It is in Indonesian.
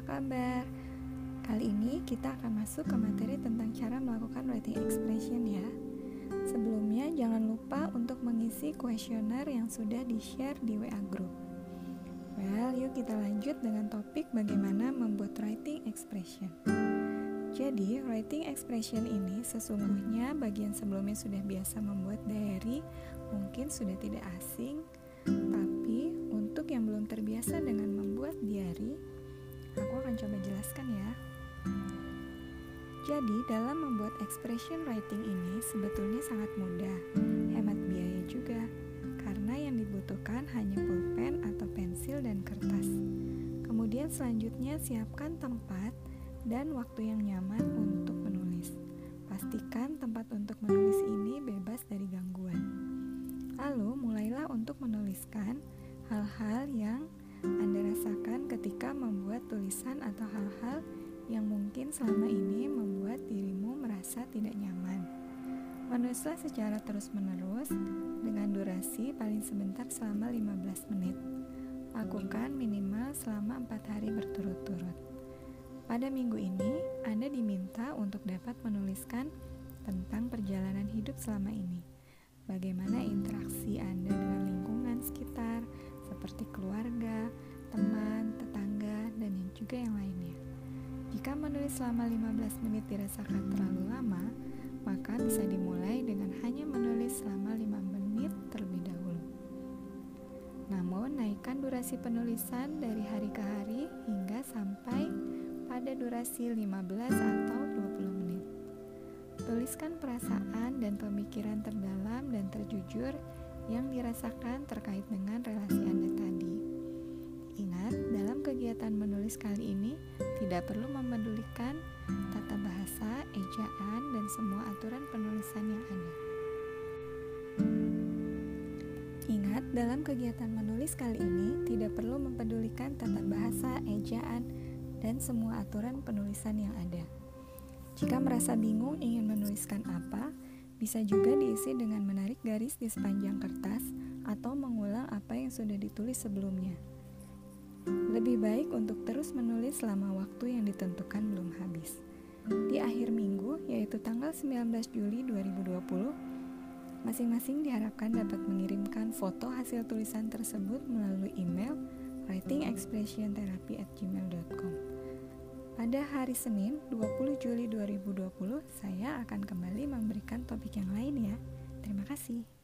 kabar? Kali ini kita akan masuk ke materi tentang cara melakukan writing expression ya. Sebelumnya jangan lupa untuk mengisi kuesioner yang sudah di-share di WA group. Well, yuk kita lanjut dengan topik bagaimana membuat writing expression. Jadi, writing expression ini sesungguhnya bagian sebelumnya sudah biasa membuat diary, mungkin sudah tidak asing, tapi untuk yang belum terbiasa dengan membuat diary, akan coba jelaskan ya. Jadi, dalam membuat expression writing ini sebetulnya sangat mudah, hemat biaya juga, karena yang dibutuhkan hanya pulpen atau pensil dan kertas. Kemudian selanjutnya siapkan tempat dan waktu yang nyaman untuk menulis. Pastikan tempat untuk menulis ini bebas dari gangguan. Lalu mulailah untuk menuliskan hal-hal yang rasakan ketika membuat tulisan atau hal-hal yang mungkin selama ini membuat dirimu merasa tidak nyaman. Menulislah secara terus-menerus dengan durasi paling sebentar selama 15 menit. Lakukan minimal selama 4 hari berturut-turut. Pada minggu ini, Anda diminta untuk dapat menuliskan tentang perjalanan hidup selama ini. Bagaimana interaksi Anda dengan lingkungan sekitar, seperti keluarga, teman, tetangga, dan yang juga yang lainnya. Jika menulis selama 15 menit dirasakan terlalu lama, maka bisa dimulai dengan hanya menulis selama 5 menit terlebih dahulu. Namun, naikkan durasi penulisan dari hari ke hari hingga sampai pada durasi 15 atau 20 menit. Tuliskan perasaan dan pemikiran terdalam dan terjujur yang dirasakan terkait dengan relasi Anda. Ingat, dalam kegiatan menulis kali ini tidak perlu memedulikan tata bahasa, ejaan, dan semua aturan penulisan yang ada. Ingat, dalam kegiatan menulis kali ini tidak perlu mempedulikan tata bahasa, ejaan, dan semua aturan penulisan yang ada. Jika merasa bingung ingin menuliskan apa, bisa juga diisi dengan menarik garis di sepanjang kertas atau mengulang apa yang sudah ditulis sebelumnya. Lebih baik untuk terus menulis selama waktu yang ditentukan belum habis. Di akhir minggu, yaitu tanggal 19 Juli 2020, masing-masing diharapkan dapat mengirimkan foto hasil tulisan tersebut melalui email writingexpressiontherapy@gmail.com. Pada hari Senin 20 Juli 2020 saya akan kembali memberikan topik yang lain ya. Terima kasih.